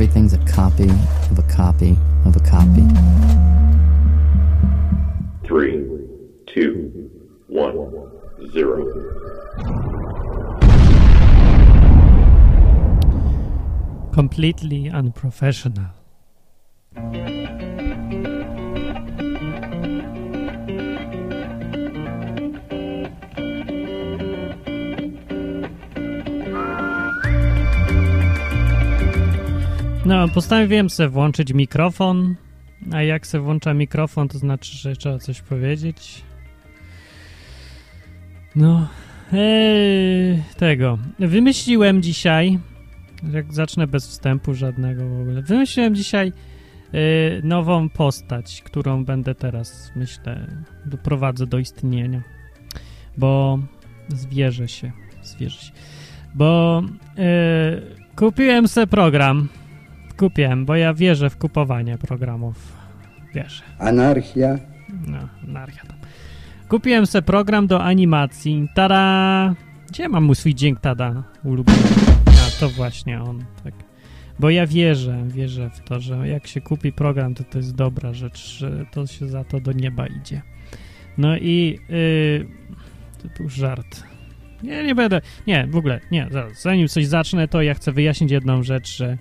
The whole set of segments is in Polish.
everything's a copy of a copy of a copy. Three, two, one, zero. Completely unprofessional. No, postanowiłem sobie włączyć mikrofon, a jak se włącza mikrofon, to znaczy, że trzeba coś powiedzieć. No, eee, tego. Wymyśliłem dzisiaj, jak zacznę bez wstępu żadnego w ogóle, wymyśliłem dzisiaj e, nową postać, którą będę teraz, myślę, doprowadzę do istnienia. Bo zwierzę się, zwierzę się. Bo e, kupiłem sobie program, kupiłem, bo ja wierzę w kupowanie programów. Wierzę. Anarchia. No, anarchia tam. Kupiłem sobie program do animacji. Tada! Gdzie mam mój swój dźwięk tada ulubiony? A, to właśnie on, tak. Bo ja wierzę, wierzę w to, że jak się kupi program, to to jest dobra rzecz, że to się za to do nieba idzie. No i yy, to był żart. Nie, nie będę, nie, w ogóle, nie, zaraz, zanim coś zacznę, to ja chcę wyjaśnić jedną rzecz, że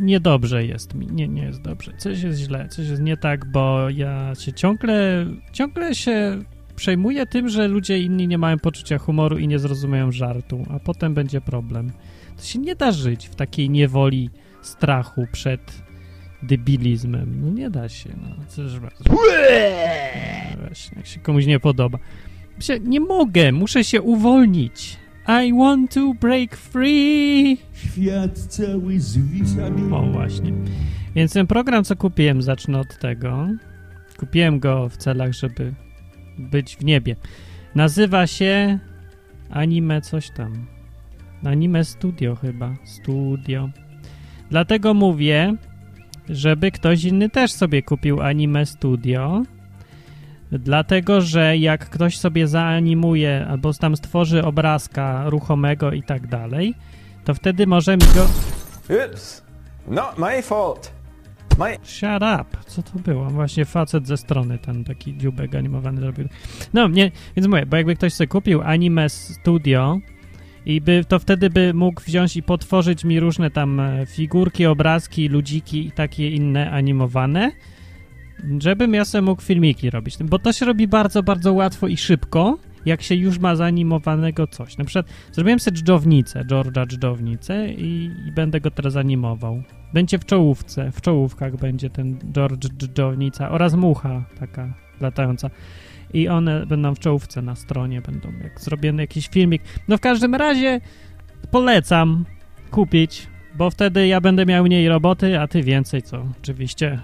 niedobrze jest mi, nie, nie jest dobrze, coś jest źle, coś jest nie tak, bo ja się ciągle, ciągle się przejmuję tym, że ludzie inni nie mają poczucia humoru i nie zrozumieją żartu, a potem będzie problem. To się nie da żyć w takiej niewoli strachu przed debilizmem. No nie da się, no. No Właśnie, jak się komuś nie podoba. Nie mogę, muszę się uwolnić. I want to break free. Świat cały zwisa mi. O, właśnie. Więc ten program, co kupiłem, zacznę od tego. Kupiłem go w celach, żeby być w niebie. Nazywa się Anime coś tam. Anime Studio chyba. Studio. Dlatego mówię, żeby ktoś inny też sobie kupił Anime Studio. Dlatego, że jak ktoś sobie zaanimuje albo tam stworzy obrazka ruchomego i tak dalej, to wtedy może mi go... Oops. Not my fault. My Shut up! Co to było? Właśnie facet ze strony, ten taki dziubek animowany zrobił. No, nie, więc mówię, bo jakby ktoś sobie kupił Anime Studio i by, to wtedy by mógł wziąć i potworzyć mi różne tam e, figurki, obrazki, ludziki i takie inne animowane, żebym ja sobie mógł filmiki robić. Bo to się robi bardzo, bardzo łatwo i szybko, jak się już ma zaanimowanego coś. Na przykład zrobiłem sobie dżdżownicę, George'a dżdżownicę i, i będę go teraz animował. Będzie w czołówce, w czołówkach będzie ten George dżdżownica oraz mucha taka latająca. I one będą w czołówce na stronie, będą jak zrobiony jakiś filmik. No w każdym razie polecam kupić, bo wtedy ja będę miał mniej roboty, a ty więcej, co oczywiście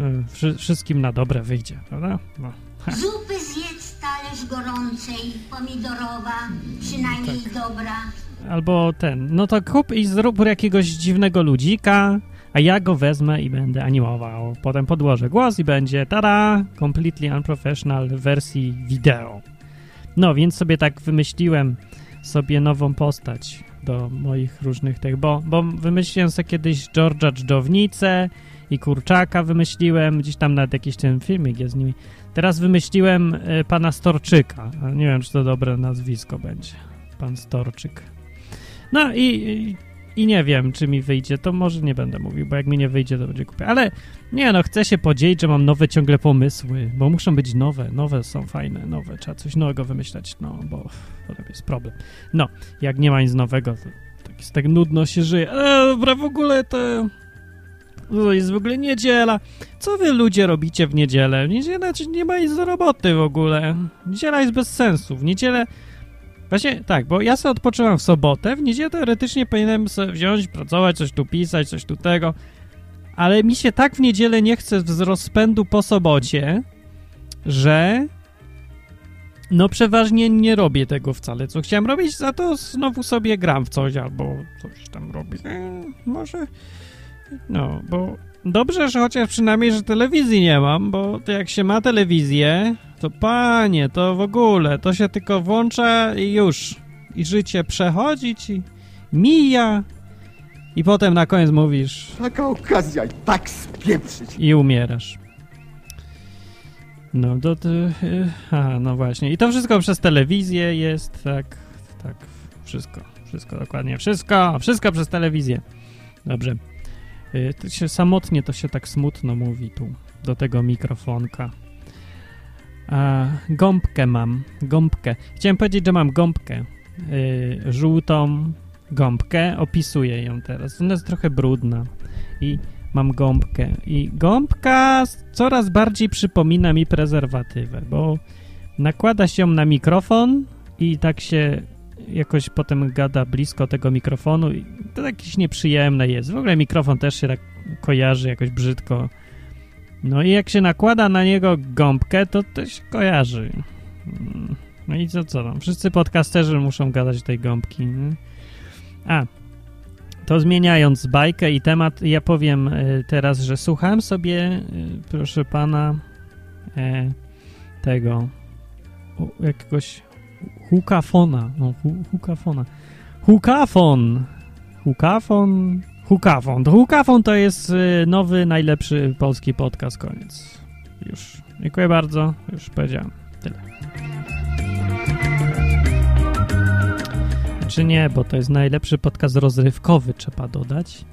y, wszy- wszystkim na dobre wyjdzie, prawda? No. Zupy zjedz talerz gorącej, pomidorowa, przynajmniej dobra. Albo ten, no to kup i zrób jakiegoś dziwnego ludzika, a ja go wezmę i będę animował. Potem podłożę głos i będzie tada, completely unprofessional w wersji wideo. No, więc sobie tak wymyśliłem sobie nową postać do moich różnych tych, bo, bo wymyśliłem sobie kiedyś George'a Dżdżownicę i Kurczaka wymyśliłem, gdzieś tam nawet jakiś ten filmik jest z nimi. Teraz wymyśliłem y, pana Storczyka, nie wiem, czy to dobre nazwisko będzie. Pan Storczyk. No i, i, nie wiem, czy mi wyjdzie, to może nie będę mówił, bo jak mi nie wyjdzie, to będzie kupię. Ale nie no, chcę się podzielić, że mam nowe ciągle pomysły, bo muszą być nowe, nowe są fajne, nowe, trzeba coś nowego wymyślać, no, bo potem jest problem. No, jak nie ma nic nowego, to tak, tak nudno się żyje. E, dobra, w ogóle to... To jest w ogóle niedziela. Co wy ludzie robicie w niedzielę? W niedzielę nie ma nic do roboty w ogóle. Niedziela jest bez sensu. W niedzielę Właśnie tak, bo ja sobie odpoczywam w sobotę, w niedzielę teoretycznie powinienem sobie wziąć, pracować, coś tu pisać, coś tu tego, ale mi się tak w niedzielę nie chce z rozpędu po sobocie, że no przeważnie nie robię tego wcale, co chciałem robić, za to znowu sobie gram w coś albo coś tam robię. E, może, no, bo dobrze, że chociaż przynajmniej, że telewizji nie mam, bo to jak się ma telewizję, to panie, to w ogóle, to się tylko włącza i już. I życie przechodzi ci, mija i potem na koniec mówisz Taka okazja i tak spieprzyć. i umierasz. No, to, to y, aha, no właśnie. I to wszystko przez telewizję jest, tak, tak, wszystko, wszystko, dokładnie, wszystko, wszystko przez telewizję. Dobrze. Y, To się samotnie, to się tak smutno mówi tu, do tego mikrofonka. A, gąbkę mam, gąbkę. Chciałem powiedzieć, że mam gąbkę, y, żółtą gąbkę, opisuję ją teraz. Ona jest trochę brudna i mam gąbkę. I gąbka coraz bardziej przypomina mi prezerwatywę, bo nakłada się ją na mikrofon i tak się jakoś potem gada blisko tego mikrofonu i to jakieś nieprzyjemne jest. W ogóle mikrofon też się tak kojarzy jakoś brzydko. No i jak się nakłada na niego gąbkę, to to się kojarzy. No i co, co tam? Wszyscy podcasterzy muszą gadać tej gąbki. nie? A, to zmieniając bajkę i temat, ja powiem e, teraz, że słuchałem sobie, e, proszę pana, e, tego jakiegoś hukafona. No, hu, hukafona. Hukafon. Hukafon. Hukafon. Hukafon to jest e, nowy, najlepszy polski podcast. Koniec. Już. Dziękuję bardzo. Już powiedziałem. Tyle. Czy nie, bo to jest najlepszy podcast rozrywkowy, trzeba dodać.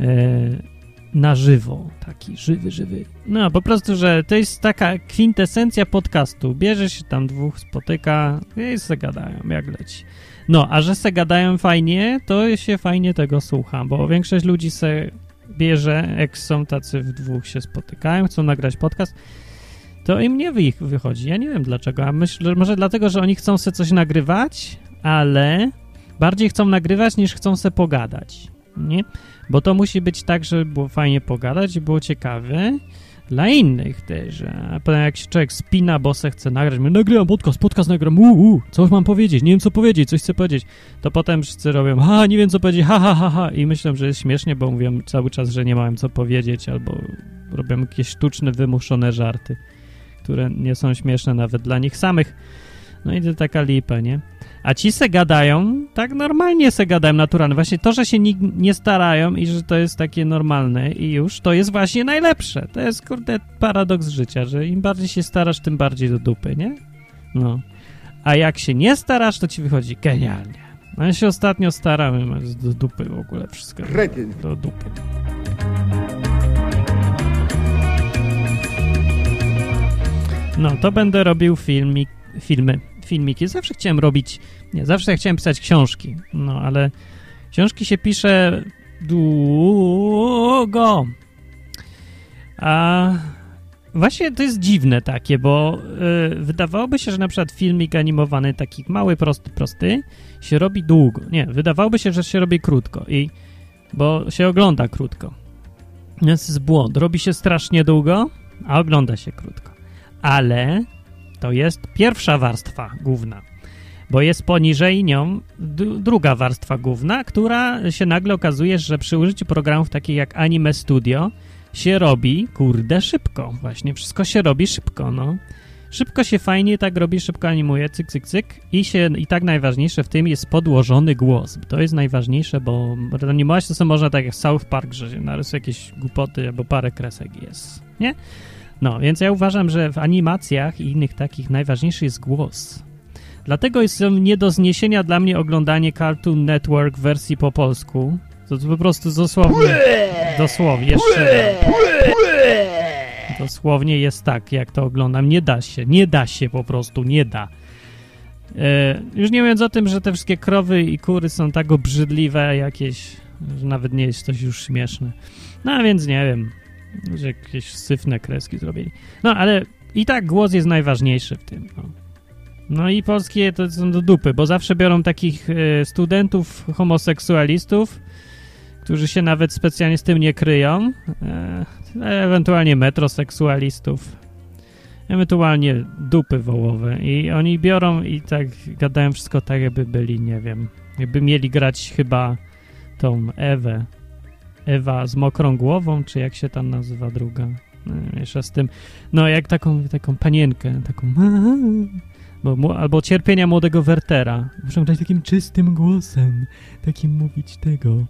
E, na żywo, taki żywy, żywy. No, po prostu, że to jest taka kwintesencja podcastu. Bierze się tam dwóch, spotyka i se gadają, jak leci. No, a że se gadają fajnie, to się fajnie tego słucha, bo większość ludzi se bierze, jak są tacy w dwóch się spotykają, chcą nagrać podcast, to im nie wy- wychodzi. Ja nie wiem dlaczego, a myślę, że może dlatego, że oni chcą se coś nagrywać, ale bardziej chcą nagrywać niż chcą se pogadać, nie? Bo to musi być tak, żeby było fajnie pogadać i było ciekawe dla innych też. A potem jak się człowiek spina, bo se chce nagrać, my nagrywam podcast, podcast nagram, uu, co mam powiedzieć, nie wiem co powiedzieć, coś chcę powiedzieć, to potem wszyscy robią, ha, nie wiem co powiedzieć, ha, ha, ha, ha i myślę, że jest śmiesznie, bo mówią cały czas, że nie mają co powiedzieć albo robią jakieś sztuczne, wymuszone żarty, które nie są śmieszne nawet dla nich samych. No i to taka lipa, nie? A ci se gadają, tak normalnie se gadają, naturalnie. Właśnie to, że się nikt nie starają i że to jest takie normalne i już, to jest właśnie najlepsze. To jest, kurde, paradoks życia, że im bardziej się starasz, tym bardziej do dupy, nie? No. A jak się nie starasz, to ci wychodzi genialnie. No ja się ostatnio starałem, jest do dupy w ogóle wszystko. Kretyn. Do dupy. No, to będę robił filmik, filmy, filmiki. Zawsze chciałem robić, nie, zawsze chciałem pisać książki, no, ale książki się pisze długo. A właśnie to jest dziwne takie, bo y, wydawałoby się, że na przykład filmik animowany, taki mały, prosty, prosty, się robi długo. Nie, wydawałoby się, że się robi krótko i bo się ogląda krótko. Więc jest błąd. Robi się strasznie długo, a ogląda się krótko. Ale to jest pierwsza warstwa główna, bo jest poniżej nią druga warstwa główna, która się nagle okazuje, że przy użyciu programów takich jak Anime Studio się robi, kurde, szybko. Właśnie wszystko się robi szybko, no. Szybko się fajnie tak robi, szybko animuje, cyk, cyk, cyk. I, się, I tak najważniejsze w tym jest podłożony głos. To jest najważniejsze, bo animować to co można tak jak South Park, że się narysuje jakieś głupoty albo parę kresek jest, nie? No, więc ja uważam, że w animacjach i innych takich najważniejszy jest głos. Dlatego jest nie do zniesienia dla mnie oglądanie Cartoon Network w wersji po polsku. To, to po prostu dosłownie, dosłownie, jeszcze. Dosłownie jest tak, jak to oglądam. Nie da się, nie da się po prostu, nie da. E, już nie mówiąc o tym, że te wszystkie krowy i kury są tak obrzydliwe jakieś, że nawet nie jest coś już śmieszne. No a więc nie wiem, że jakieś syfne kreski zrobili. No ale i tak głos jest najważniejszy w tym. No, no i polskie to są do dupy, bo zawsze biorą takich e, studentów homoseksualistów, którzy się nawet specjalnie z tym nie kryją, e, ewentualnie metroseksualistów, ewentualnie dupy wołowe i oni biorą i tak gadają wszystko tak, jakby byli, nie wiem, jakby mieli grać chyba tą Ewę, Ewa z mokrą głową, czy jak się tam nazywa druga, no, jeszcze z tym, no jak taką, taką panienkę, taką bo, albo cierpienia młodego Wertera. Muszę grać takim czystym głosem, takim mówić tego.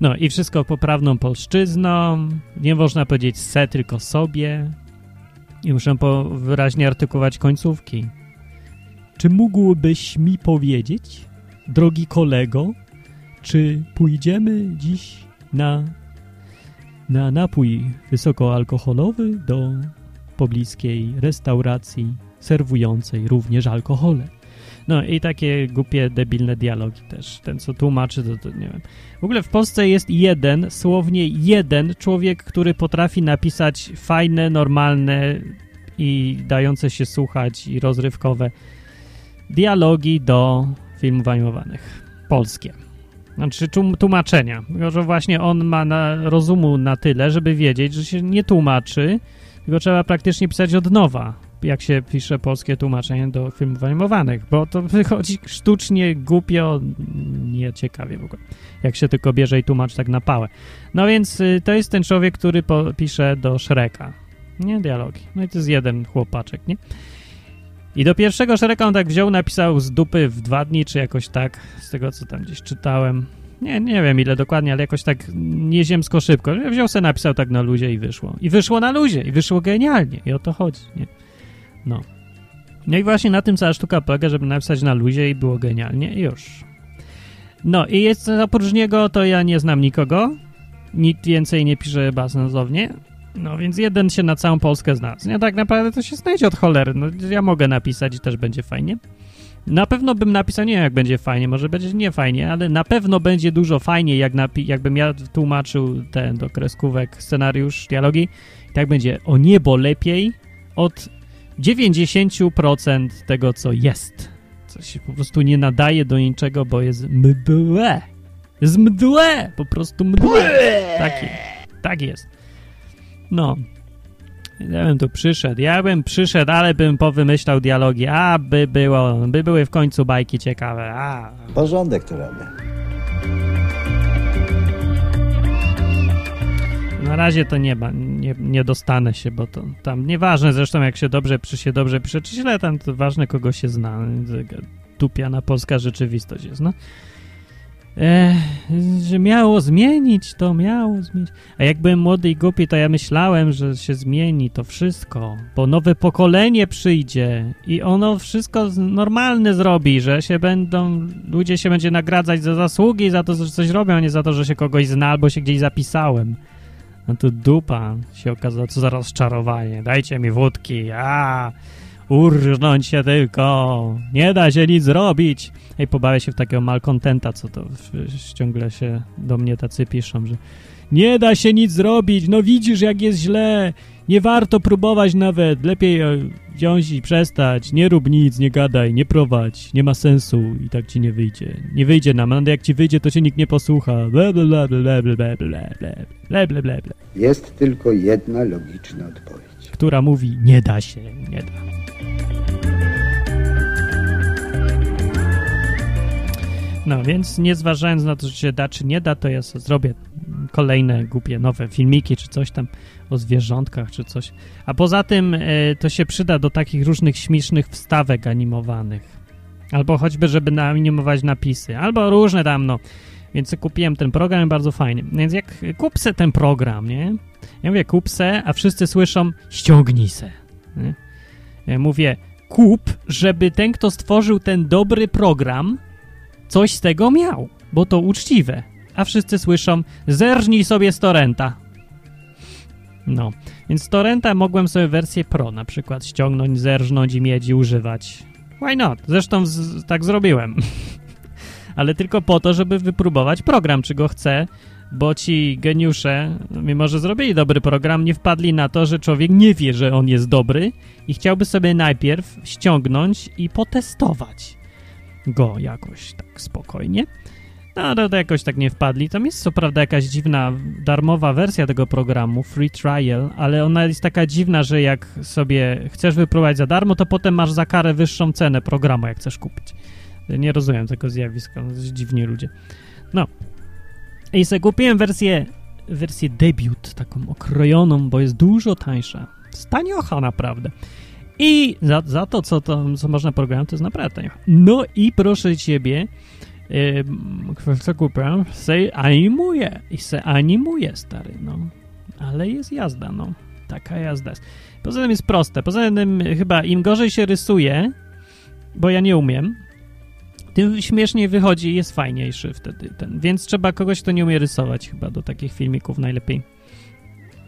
No i wszystko poprawną polszczyzną. Nie można powiedzieć se, tylko sobie. I muszę po wyraźnie artykułować końcówki. Czy mógłbyś mi powiedzieć, drogi kolego, czy pójdziemy dziś na, na napój wysokoalkoholowy do pobliskiej restauracji serwującej również alkohole? No i takie głupie, debilne dialogi też. Ten, co tłumaczy, to, to nie wiem. W ogóle w Polsce jest jeden, słownie jeden człowiek, który potrafi napisać fajne, normalne i dające się słuchać i rozrywkowe dialogi do filmów animowanych. Polskie. Znaczy tłum- tłumaczenia. Tylko, że właśnie on ma na, rozumu na tyle, żeby wiedzieć, że się nie tłumaczy, tylko trzeba praktycznie pisać od nowa, jak się pisze polskie tłumaczenie do filmów animowanych, bo to wychodzi sztucznie, głupio, nieciekawie w ogóle, jak się tylko bierze i tłumacz tak na pałę. No więc y, to jest ten człowiek, który pisze do Shreka, nie dialogi. No i to jest jeden chłopaczek, nie? I do pierwszego Shreka on tak wziął, napisał z dupy w dwa dni, czy jakoś tak, z tego co tam gdzieś czytałem. Nie, nie wiem ile dokładnie, ale jakoś tak nieziemsko szybko. Wziął se, napisał tak na luzie i wyszło. I wyszło na luzie, i wyszło genialnie. I o to chodzi, nie? No. No i właśnie na tym cała sztuka polega, żeby napisać na luzie i było genialnie i już. No i jest oprócz niego, to ja nie znam nikogo. Nikt więcej nie pisze chyba sensownie. No więc jeden się na całą Polskę znalazł. Nie, tak naprawdę to się znajdzie od cholery. No ja mogę napisać i też będzie fajnie. Na pewno bym napisał, nie wiem jak będzie fajnie, może będzie nie fajnie, ale na pewno będzie dużo fajniej, jak napi- jakbym ja tłumaczył ten do kreskówek scenariusz, dialogi. Tak będzie o niebo lepiej od 90% tego, co jest. Co się po prostu nie nadaje do niczego, bo jest mdłe. Jest mdłe! Po prostu mdłe. Taki, tak jest. No. Ja bym tu przyszedł, ja bym przyszedł, ale bym powymyślał dialogi, a by było, by były w końcu bajki ciekawe, a. Porządek tu robię. Na razie to nie ma, nie, nie dostanę się, bo to tam nieważne zresztą jak się dobrze, czy się dobrze pisze, czy źle, tam to ważne kogo się zna. Tupiana polska rzeczywistość jest, no. Ech, że miało zmienić, to miało zmienić. A jak byłem młody i głupi, to ja myślałem, że się zmieni to wszystko, bo nowe pokolenie przyjdzie i ono wszystko normalne zrobi, że się będą, ludzie się będzie nagradzać za zasługi, za to, że coś robią, a nie za to, że się kogoś zna albo się gdzieś zapisałem. No to dupa się okazało, co za rozczarowanie. Dajcie mi wódki, a urżnąć się tylko, nie da się nic zrobić. Ej, pobawię się w takiego malkontenta, co to ciągle się do mnie tacy piszą, że nie da się nic zrobić, no widzisz jak jest źle, nie warto próbować nawet, lepiej e, wziąć i przestać, nie rób nic, nie gadaj, nie prowadź, nie ma sensu i tak ci nie wyjdzie. Nie wyjdzie nam, a jak ci wyjdzie, to cię nikt nie posłucha. Ble, ble, ble, ble, ble, ble, ble, ble, ble. Jest tylko jedna logiczna odpowiedź. Która mówi nie da się, nie da. No więc nie zważając na to, czy się da, czy nie da, to ja zrobię kolejne głupie nowe filmiki, czy coś tam o zwierzątkach, czy coś. A poza tym e, to się przyda do takich różnych śmiesznych wstawek animowanych. Albo choćby, żeby naanimować napisy, albo różne tam, no. Więc kupiłem ten program bardzo fajnie. Więc jak kup se ten program, nie? Ja mówię kup se, a wszyscy słyszą ściągnij se. Nie? Ja mówię kup, żeby ten, kto stworzył ten dobry program, coś z tego miał, bo to uczciwe. A wszyscy słyszą zerżnij sobie z torrenta. No, więc z torrenta mogłem sobie wersję pro na przykład ściągnąć, zerżnąć i mieć i używać. Why not? Zresztą tak zrobiłem. Ale tylko po to, żeby wypróbować program, czy go chcę, bo ci geniusze, mimo że zrobili dobry program, nie wpadli na to, że człowiek nie wie, że on jest dobry i chciałby sobie najpierw ściągnąć i potestować go jakoś tak spokojnie. No, ale to jakoś tak nie wpadli. Tam jest co prawda jakaś dziwna, darmowa wersja tego programu, free trial, ale ona jest taka dziwna, że jak sobie chcesz wypróbować za darmo, to potem masz za karę wyższą cenę programu, jak chcesz kupić. Nie rozumiem tego zjawiska, jest dziwni ludzie. No. I sobie kupiłem wersję, wersję debiut, taką okrojoną, bo jest dużo tańsza. Staniocha naprawdę. I za, za to, co, to, co można programować, to jest naprawdę taniocha. No i proszę ciebie, Yy, co kupię? Se animuje. I se animuje, stary, no. Ale jest jazda, no. Taka jazda jest. Poza tym jest proste. Poza tym chyba im gorzej się rysuje, bo ja nie umiem, tym śmieszniej wychodzi jest fajniejszy wtedy ten. Więc trzeba kogoś, kto nie umie rysować chyba do takich filmików najlepiej.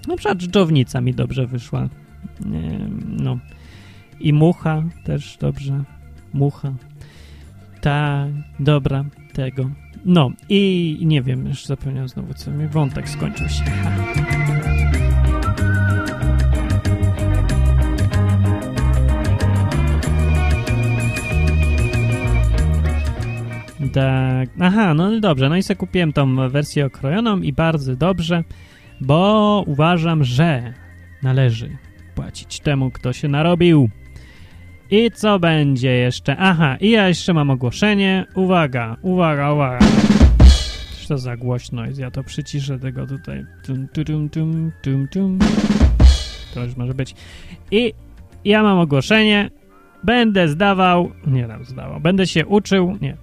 Na przykład dżdżownica mi dobrze wyszła. No. I mucha też dobrze. Mucha. Tak, dobra, tego. No i nie wiem, już zapomniałem znowu, co mi wątek skończył się. Tak, aha, no dobrze, no i sobie kupiłem tą wersję okrojoną i bardzo dobrze, bo uważam, że należy płacić temu, kto się narobił. I co będzie jeszcze? Aha, i ja jeszcze mam ogłoszenie. Uwaga, uwaga, uwaga. Coś to za głośno jest, ja to przyciszę tego tutaj. Tum, tum, tum, tum, tum. To już może być. I ja mam ogłoszenie. Będę zdawał, nie tam zdawał, będę się uczył, nie.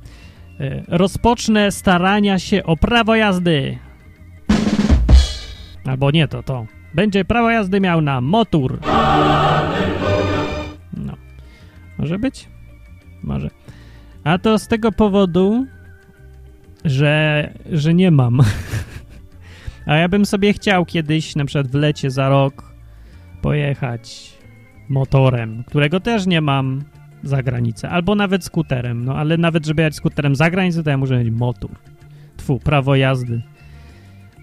Y, Rozpocznę starania się o prawo jazdy. Albo nie, to to. Będzie prawo jazdy miał na motor. No. Może być? Może. A to z tego powodu, że, że nie mam. A ja bym sobie chciał kiedyś, na przykład w lecie za rok, pojechać motorem, którego też nie mam za granicę, albo nawet skuterem, no ale nawet żeby jechać skuterem za granicę, to ja muszę mieć motor. Tfu, prawo jazdy.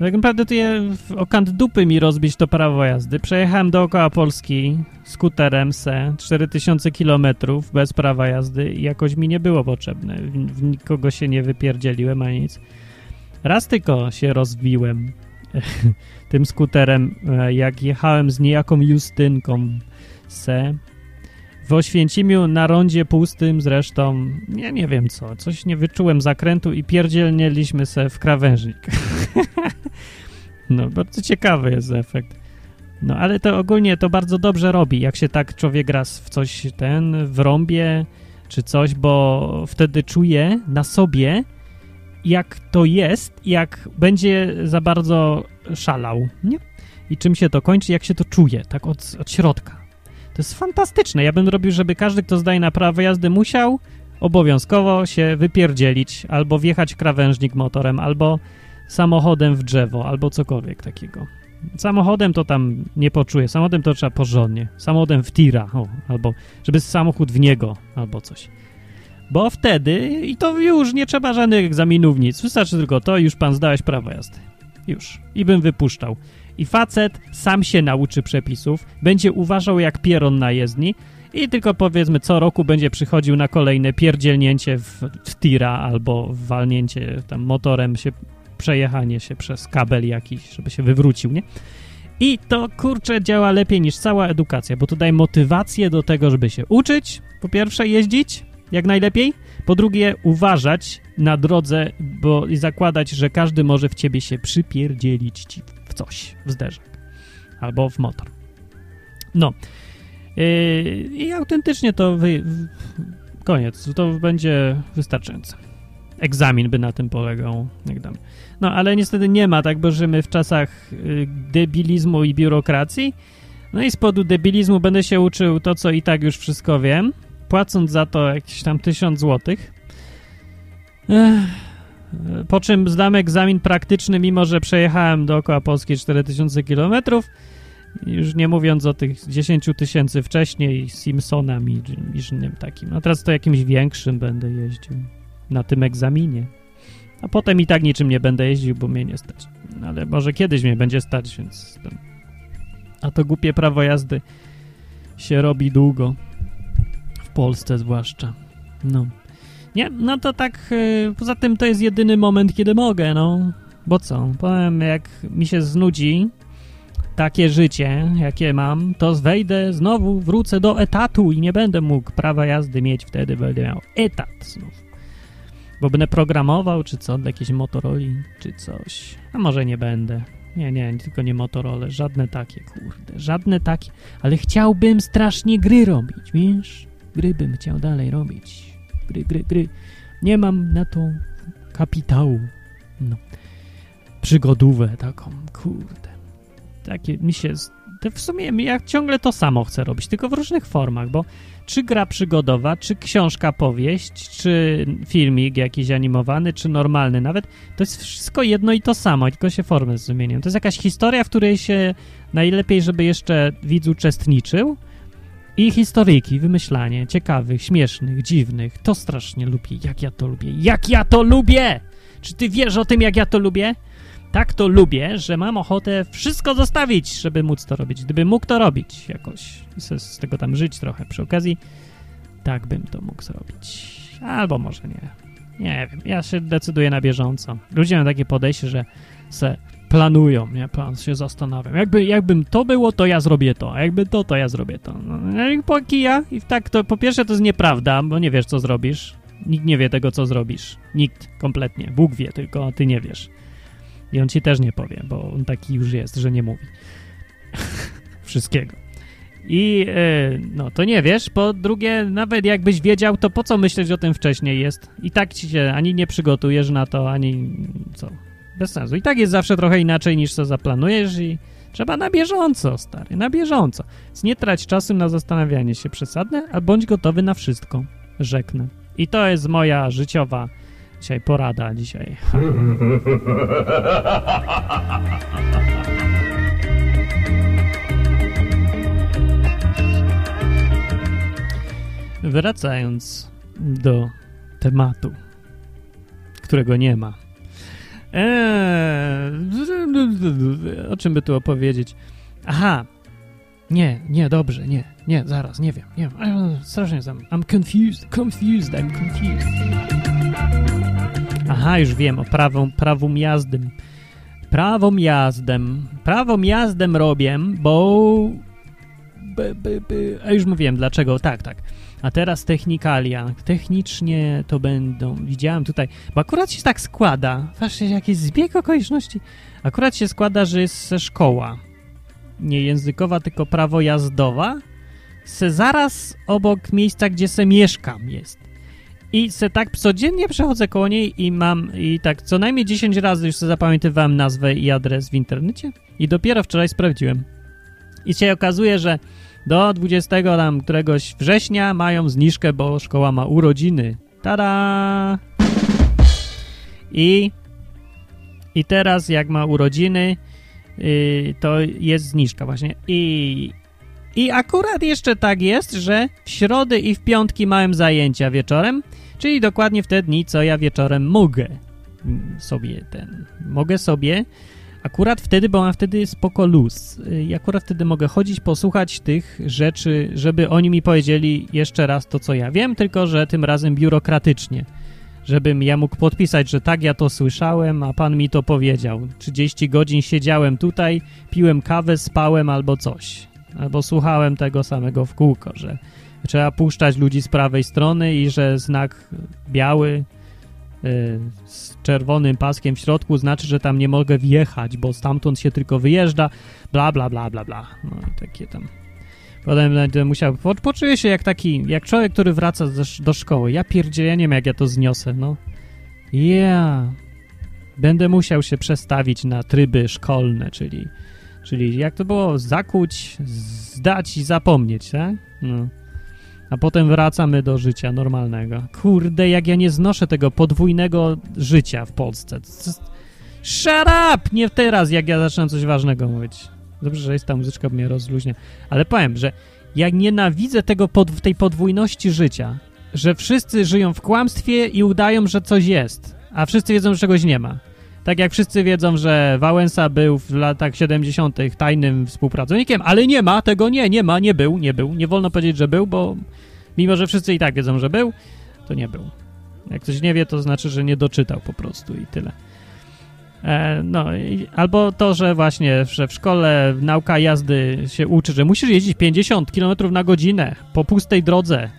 Tak naprawdę to je okant dupy mi rozbić to prawo jazdy. Przejechałem dookoła Polski skuterem se 4000 km bez prawa jazdy i jakoś mi nie było potrzebne. W nikogo się nie wypierdzieliłem ani nic. Raz tylko się rozbiłem tym skuterem, e, jak jechałem z niejaką Justynką se w Oświęcimiu na rondzie pustym zresztą, nie, nie wiem co, coś nie wyczułem zakrętu i pierdzielnieliśmy se w krawężnik. no, bardzo ciekawy jest efekt. No, ale to ogólnie to bardzo dobrze robi, jak się tak człowiek raz w coś ten, w rąbie czy coś, bo wtedy czuje na sobie, jak to jest, jak będzie za bardzo szalał, nie? I czym się to kończy, jak się to czuje, tak od, od środka. To jest fantastyczne. Ja bym robił, żeby każdy, kto zdaje na prawo jazdy, musiał obowiązkowo się wypierdzielić, albo wjechać krawężnik motorem, albo samochodem w drzewo, albo cokolwiek takiego. Samochodem to tam nie poczuję, samochodem to trzeba porządnie. Samochodem w tira, o, albo żeby samochód w niego, albo coś. Bo wtedy, i to już nie trzeba żadnych egzaminów, nic. Wystarczy tylko to, już pan zdałeś prawo jazdy. Już. I bym wypuszczał. I facet sam się nauczy przepisów, będzie uważał jak pieron na jezdni i tylko powiedzmy co roku będzie przychodził na kolejne pierdzielnięcie w, w tira albo walnięcie tam motorem się, przejechanie się przez kabel jakiś, żeby się wywrócił, nie? I to, kurczę, działa lepiej niż cała edukacja, bo to daje motywację do tego, żeby się uczyć, po pierwsze jeździć jak najlepiej, po drugie uważać na drodze, bo i zakładać, że każdy może w ciebie się przypierdzielić ci w coś, w zderzak albo w motor. No. Yy, I autentycznie to wy, koniec, to będzie wystarczające. Egzamin by na tym polegał. Jak dam. No, ale niestety nie ma, tak, bo żyjemy w czasach y, debilizmu i biurokracji. No i z powodu debilizmu będę się uczył to, co i tak już wszystko wiem, płacąc za to jakieś tam tysiąc złotych. Ech. Po czym zdam egzamin praktyczny, mimo że przejechałem dookoła Polski 4000 km. Już nie mówiąc o tych 10 tysięcy wcześniej Simpsonami, niż innym takim. A teraz to jakimś większym będę jeździł na tym egzaminie. A potem i tak niczym nie będę jeździł, bo mnie nie stać. Ale może kiedyś mnie będzie stać, więc... A to głupie prawo jazdy się robi długo. W Polsce zwłaszcza. No. Nie, no to tak, yy, poza tym to jest jedyny moment, kiedy mogę, no. Bo co, powiem, jak mi się znudzi takie życie, jakie mam, to wejdę znowu, wrócę do etatu i nie będę mógł prawa jazdy mieć, wtedy będę miał etat znów. Bo będę programował, czy co, dla jakiejś Motorola, czy coś. A może nie będę. Nie, nie, tylko nie Motorola, żadne takie, kurde, żadne takie. Ale chciałbym strasznie gry robić, wiesz? Gry bym chciał dalej robić. Gry, gry, gry. Nie mam na to kapitału. No. Przygodówę taką, kurde. Takie mi się... To w sumie ja ciągle to samo chcę robić, tylko w różnych formach, bo czy gra przygodowa, czy książka, powieść, czy filmik jakiś animowany, czy normalny nawet, to jest wszystko jedno i to samo, tylko się formy zmieniają. To jest jakaś historia, w której się najlepiej, żeby jeszcze widz uczestniczył i historyjki, wymyślanie ciekawych, śmiesznych, dziwnych. To strasznie lubię. Jak ja to lubię. Jak ja to lubię! Czy ty wiesz o tym, jak ja to lubię? Tak to lubię, że mam ochotę wszystko zostawić, żeby móc to robić. Gdybym mógł to robić jakoś, z tego tam żyć trochę przy okazji, tak bym to mógł zrobić. Albo może nie. Nie wiem, ja się decyduję na bieżąco. Ludzie mają takie podejście, że se planują, nie? Plan się zastanawiam. Jakby, jakbym to było, to ja zrobię to, a jakby to, to ja zrobię to. No i po kija i tak to, po pierwsze to jest nieprawda, bo nie wiesz, co zrobisz. Nikt nie wie tego, co zrobisz. Nikt, kompletnie. Bóg wie, tylko ty nie wiesz. I on ci też nie powie, bo on taki już jest, że nie mówi. Wszystkiego. I e, no to nie wiesz. Po drugie, nawet jakbyś wiedział, to po co myśleć o tym wcześniej jest? I tak ci się ani nie przygotujesz na to, ani co. Bez sensu. I tak jest zawsze trochę inaczej niż co zaplanujesz i trzeba na bieżąco, stary, na bieżąco. Więc nie trać czasu na zastanawianie się przesadne, a bądź gotowy na wszystko. Rzeknę. I to jest moja życiowa dzisiaj porada dzisiaj. Wracając do tematu, którego nie ma. Eee, o czym by tu opowiedzieć? Aha. Nie, nie, dobrze, nie, nie, zaraz, nie wiem, nie wiem. Strasznie jestem. I'm confused, confused, I'm confused. Aha, już wiem, o prawą, prawą jazdę. Prawą jazdę. Prawą jazdę robię, bo... By, by, by. A już mówiłem dlaczego, tak, tak. A teraz technikalia. Technicznie to będą, widziałem tutaj, bo akurat się tak składa, właśnie jakiś zbieg okoliczności, akurat się składa, że jest szkoła, nie językowa, tylko prawo jazdowa, se zaraz obok miejsca, gdzie se mieszkam jest. I se tak codziennie przechodzę koło niej i mam, i tak co najmniej 10 razy już sobie zapamiętywałem nazwę i adres w internecie i dopiero wczoraj sprawdziłem. I się okazuje, że do 20 tam któregoś września mają zniżkę, bo szkoła ma urodziny. Tada! I, i teraz jak ma urodziny, yy, to jest zniżka właśnie. I, I akurat jeszcze tak jest, że w środy i w piątki małem zajęcia wieczorem, czyli dokładnie w te dni, co ja wieczorem mogę sobie ten, mogę sobie Akurat wtedy, bo mam wtedy spoko luz. Y, I akurat wtedy mogę chodzić, posłuchać tych rzeczy, żeby oni mi powiedzieli jeszcze raz to, co ja wiem, tylko że tym razem biurokratycznie. Żebym ja mógł podpisać, że tak, ja to słyszałem, a pan mi to powiedział. 30 godzin siedziałem tutaj, piłem kawę, spałem albo coś. Albo słuchałem tego samego w kółko, że trzeba puszczać ludzi z prawej strony i że znak biały z czerwonym paskiem w środku znaczy, że tam nie mogę wjechać, bo stamtąd się tylko wyjeżdża, bla, bla, bla, bla, bla. No i takie tam. Potem będę musiał, po, poczuję się jak taki, jak człowiek, który wraca do, do szkoły. Ja pierdzielę, ja nie wiem jak ja to zniosę, no. Yeah. Będę musiał się przestawić na tryby szkolne, czyli, czyli jak to było, zakuć, zdać i zapomnieć, tak? No a potem wracamy do życia normalnego. Kurde, jak ja nie znoszę tego podwójnego życia w Polsce. Shut up! Nie teraz, jak ja zaczynam coś ważnego mówić. Dobrze, że jest ta muzyczka, bo mnie rozluźnia. Ale powiem, że jak nienawidzę tego pod, tej podwójności życia, że wszyscy żyją w kłamstwie i udają, że coś jest, a wszyscy wiedzą, że czegoś nie ma. Tak jak wszyscy wiedzą, że Wałęsa był w latach 70. tajnym współpracownikiem, ale nie ma tego, nie, nie ma, nie był, nie był. Nie wolno powiedzieć, że był, bo mimo, że wszyscy i tak wiedzą, że był, to nie był. Jak ktoś nie wie, to znaczy, że nie doczytał po prostu i tyle. E, no, i, albo to, że właśnie że w szkole nauka jazdy się uczy, że musisz jeździć 50 km na godzinę po pustej drodze.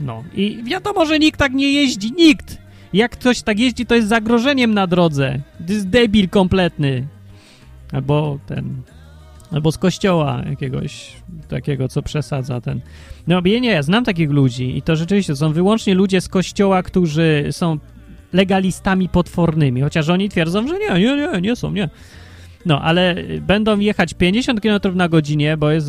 No i wiadomo, że nikt tak nie jeździ, nikt! Jak ktoś tak jeździ, to jest zagrożeniem na drodze. To jest debil kompletny. Albo ten... Albo z kościoła jakiegoś takiego, co przesadza ten... No nie, nie, znam takich ludzi i to rzeczywiście są wyłącznie ludzie z kościoła, którzy są legalistami potwornymi, chociaż oni twierdzą, że nie, nie, nie, nie są, nie. No, ale będą jechać 50 km na godzinę, bo jest,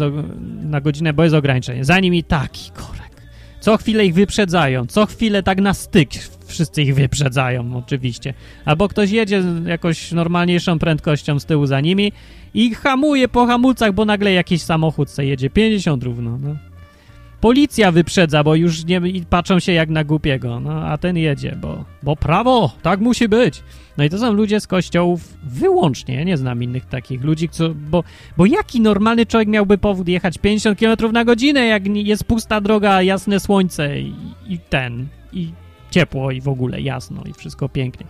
na godzinę, bo jest ograniczenie. Za nimi taki korek. Co chwilę ich wyprzedzają, co chwilę tak na styk wszyscy ich wyprzedzają oczywiście. Albo ktoś jedzie z jakąś normalniejszą prędkością z tyłu za nimi i hamuje po hamulcach, bo nagle jakiś samochód se jedzie 50 równo, no. Policja wyprzedza, bo już nie patrzą się jak na głupiego, no a ten jedzie, bo, bo prawo, tak musi być. No i to są ludzie z kościołów wyłącznie, nie znam innych takich ludzi, co, bo, bo jaki normalny człowiek miałby powód jechać 50 km na godzinę, jak jest pusta droga, jasne słońce i, i ten, i ciepło i w ogóle jasno i wszystko pięknie.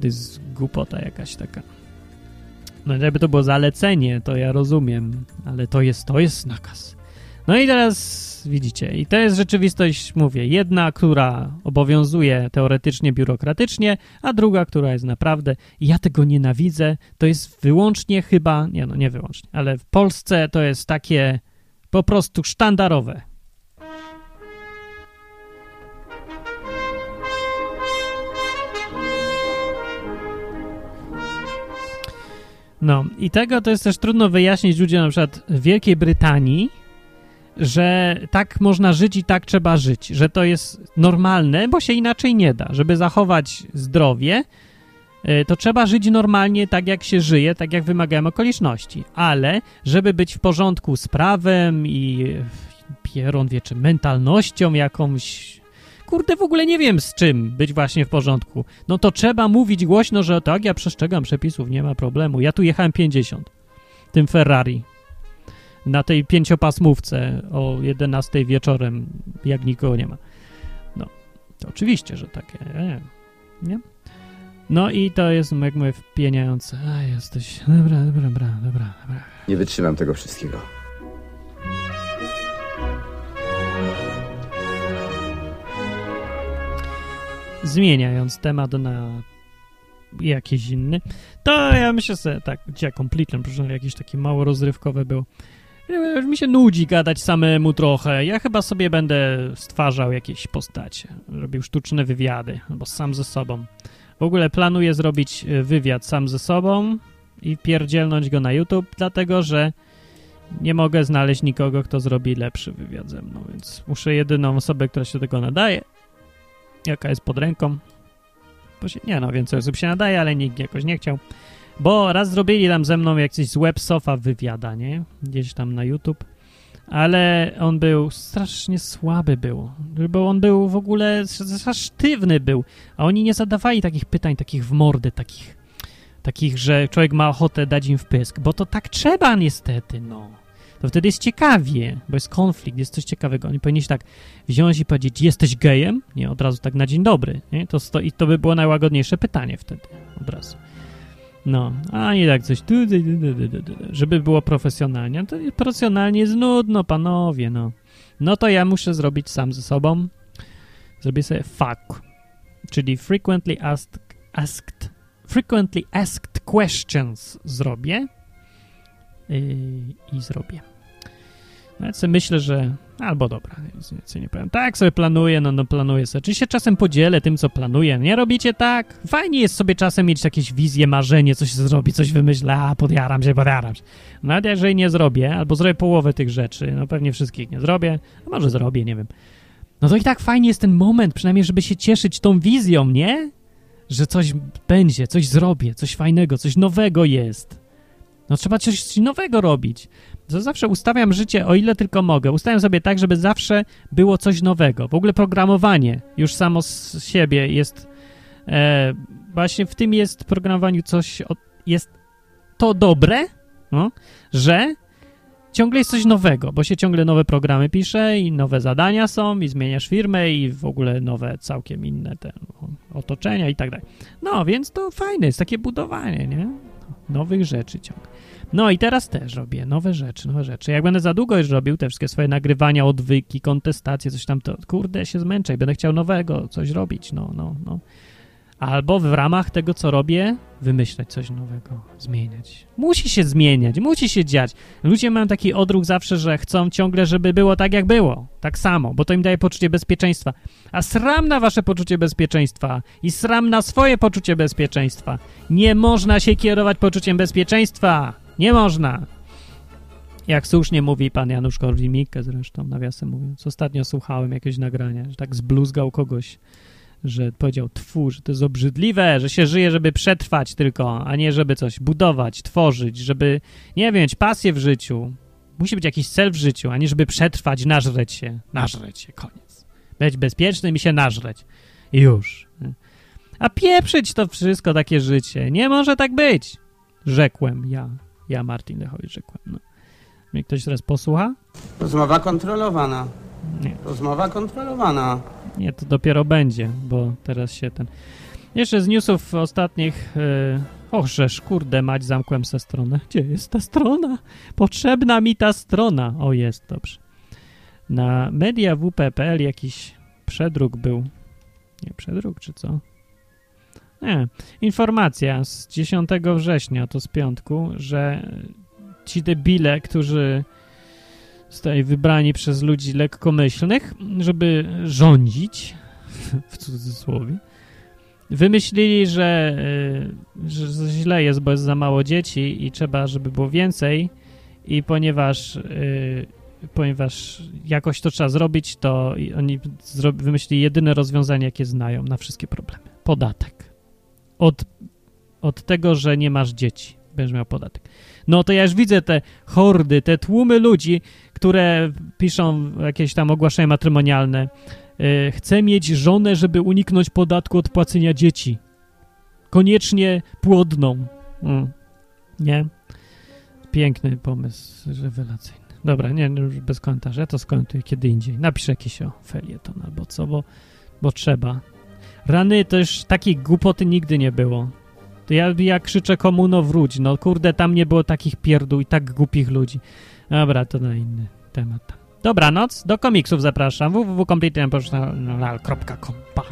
To jest głupota jakaś taka. No żeby to było zalecenie, to ja rozumiem, ale to jest, to jest nakaz. No i teraz widzicie, i to jest rzeczywistość, mówię, jedna, która obowiązuje teoretycznie, biurokratycznie, a druga, która jest naprawdę, ja tego nienawidzę, to jest wyłącznie chyba, nie no, nie wyłącznie, ale w Polsce to jest takie po prostu sztandarowe. No i tego to jest też trudno wyjaśnić ludziom na przykład w Wielkiej Brytanii, że tak można żyć i tak trzeba żyć, że to jest normalne, bo się inaczej nie da. Żeby zachować zdrowie, y, to trzeba żyć normalnie, tak jak się żyje, tak jak wymagają okoliczności. Ale żeby być w porządku z prawem i pieron wie, czy mentalnością jakąś, kurde, w ogóle nie wiem z czym być właśnie w porządku, no to trzeba mówić głośno, że tak, ja przestrzegam przepisów, nie ma problemu. Ja tu jechałem 50 tym Ferrari na tej pięciopasmówce o 11 wieczorem, jak nikogo nie ma. No, to oczywiście, że takie, nie, nie? No i to jest, jak mówię, wpieniające. A, jesteś, dobra, dobra, dobra, dobra. Nie wytrzymam tego wszystkiego. Zmieniając temat na jakiś inny, to ja myślę sobie, tak, dzisiaj completely, proszę, jakieś takie mało rozrywkowe było. Już mi się nudzi gadać samemu trochę. Ja chyba sobie będę stwarzał jakieś postacie, robił sztuczne wywiady, albo sam ze sobą. W ogóle planuję zrobić e, wywiad sam ze sobą i pierdzielnąć go na YouTube, dlatego że nie mogę znaleźć nikogo, kto zrobi lepszy wywiad ze mną, więc muszę jedyną osobę, która się tego nadaje, jaka jest pod ręką. Bo się, nie no, więcej osób się nadaje, ale nikt jakoś nie chciał. Bo raz zrobili tam ze mną jakiś z WebSofa wywiada, nie? Gdzieś tam na YouTube. Ale on był strasznie słaby był. Bo on był w ogóle sztywny był. A oni nie zadawali takich pytań, takich w mordę, takich, takich, że człowiek ma ochotę dać im w pysk. Bo to tak trzeba niestety, no. To wtedy jest ciekawie, bo jest konflikt, jest coś ciekawego. Oni powinni się tak wziąć i powiedzieć, jesteś gejem? Nie, od razu tak na dzień dobry. Nie? To, I to by było najłagodniejsze pytanie wtedy, od razu. No, a nie tak coś, żeby było profesjonalnie. To profesjonalnie jest nudno, panowie, no. No to ja muszę zrobić sam ze sobą. Zrobię sobie fuck, czyli frequently asked, asked frequently asked questions zrobię yy, i zrobię. No ja sobie myślę, że albo dobra, nic nie powiem. Tak sobie planuję, no, no planuję sobie. Czy się czasem podzielę tym, co planuję? Nie robicie tak? Fajnie jest sobie czasem mieć jakieś wizje, marzenie, coś zrobić, coś wymyślę, a podjaram się, podjaram się. Nawet jeżeli nie zrobię, albo zrobię połowę tych rzeczy, no pewnie wszystkich nie zrobię, a może zrobię, nie wiem. No to i tak fajnie jest ten moment, przynajmniej, żeby się cieszyć tą wizją, nie? Że coś będzie, coś zrobię, coś fajnego, coś nowego jest. No trzeba coś nowego robić. To zawsze ustawiam życie, o ile tylko mogę. Ustawiam sobie tak, żeby zawsze było coś nowego. W ogóle programowanie już samo z siebie jest... E, właśnie w tym jest programowaniu coś... O, jest to dobre, no, że ciągle jest coś nowego, bo się ciągle nowe programy pisze i nowe zadania są i zmieniasz firmę i w ogóle nowe, całkiem inne te otoczenia i tak dalej. No, więc to fajne jest takie budowanie, nie? Nowych rzeczy ciągle. No i teraz też robię nowe rzeczy, nowe rzeczy. Jak będę za długo już robił te wszystkie swoje nagrywania, odwyki, kontestacje, coś tam, to kurde się zmęczę i będę chciał nowego, coś robić, no, no, no. albo w ramach tego, co robię, wymyślać coś nowego, zmieniać. Musi się zmieniać, musi się dziać. Ludzie mają taki odruch zawsze, że chcą ciągle, żeby było tak, jak było. Tak samo, bo to im daje poczucie bezpieczeństwa. A sram na wasze poczucie bezpieczeństwa i sram na swoje poczucie bezpieczeństwa. Nie można się kierować poczuciem bezpieczeństwa. Nie można. Jak słusznie mówi pan Janusz Korwin-Mikke zresztą, nawiasem mówiąc. Ostatnio słuchałem jakieś nagrania, że tak zbluzgał kogoś, że powiedział tfu, że to jest obrzydliwe, że się żyje, żeby przetrwać tylko, a nie żeby coś budować, tworzyć, żeby, nie wiem, mieć pasję w życiu. Musi być jakiś cel w życiu, a nie żeby przetrwać, nażreć się. Nażreć się, koniec. Być bezpiecznym i się nażreć. I już. A pieprzyć to wszystko, takie życie. Nie może tak być. Rzekłem ja. Ja, Martin Lechowicz, rzekłem. No. Mnie ktoś teraz posłucha? Rozmowa kontrolowana. Nie. Rozmowa kontrolowana. Nie, to dopiero będzie, bo teraz się ten... Jeszcze z newsów ostatnich... Yy... Och, żeż, kurde, mać, zamkłem se stronę. Gdzie jest ta strona? Potrzebna mi ta strona. O, jest, dobrze. Na mediawp.pl jakiś przedruk był. Nie, przedruk, czy co? Nie. Informacja z 10 września, to z piątku, że ci debile, którzy zostali wybrani przez ludzi lekkomyślnych, żeby rządzić, w cudzysłowie, wymyślili, że, y, że źle jest, bo jest za mało dzieci i trzeba, żeby było więcej i ponieważ y, ponieważ jakoś to trzeba zrobić, to oni wymyślili jedyne rozwiązanie, jakie znają na wszystkie problemy. Podatek. Od, od tego, że nie masz dzieci, będziesz miał podatek. No to ja już widzę te hordy, te tłumy ludzi, które piszą jakieś tam ogłoszenia matrymonialne. Yy, chcę mieć żonę, żeby uniknąć podatku od płacenia dzieci. Koniecznie płodną. Mm. Nie? Piękny pomysł, rewelacyjny. Dobra, nie, już bez komentarza. Ja to skomentuję kiedy indziej. Napiszę jakiś o felieton albo co, bo, bo trzeba. Rany to już takiej głupoty nigdy nie było. To ja, ja krzyczę komuno wróć. No kurde, tam nie było takich pierdół i tak głupich ludzi. Dobra, to na inny temat. Dobranoc, do komiksów zapraszam www.completelyunprofessional.com. Pa.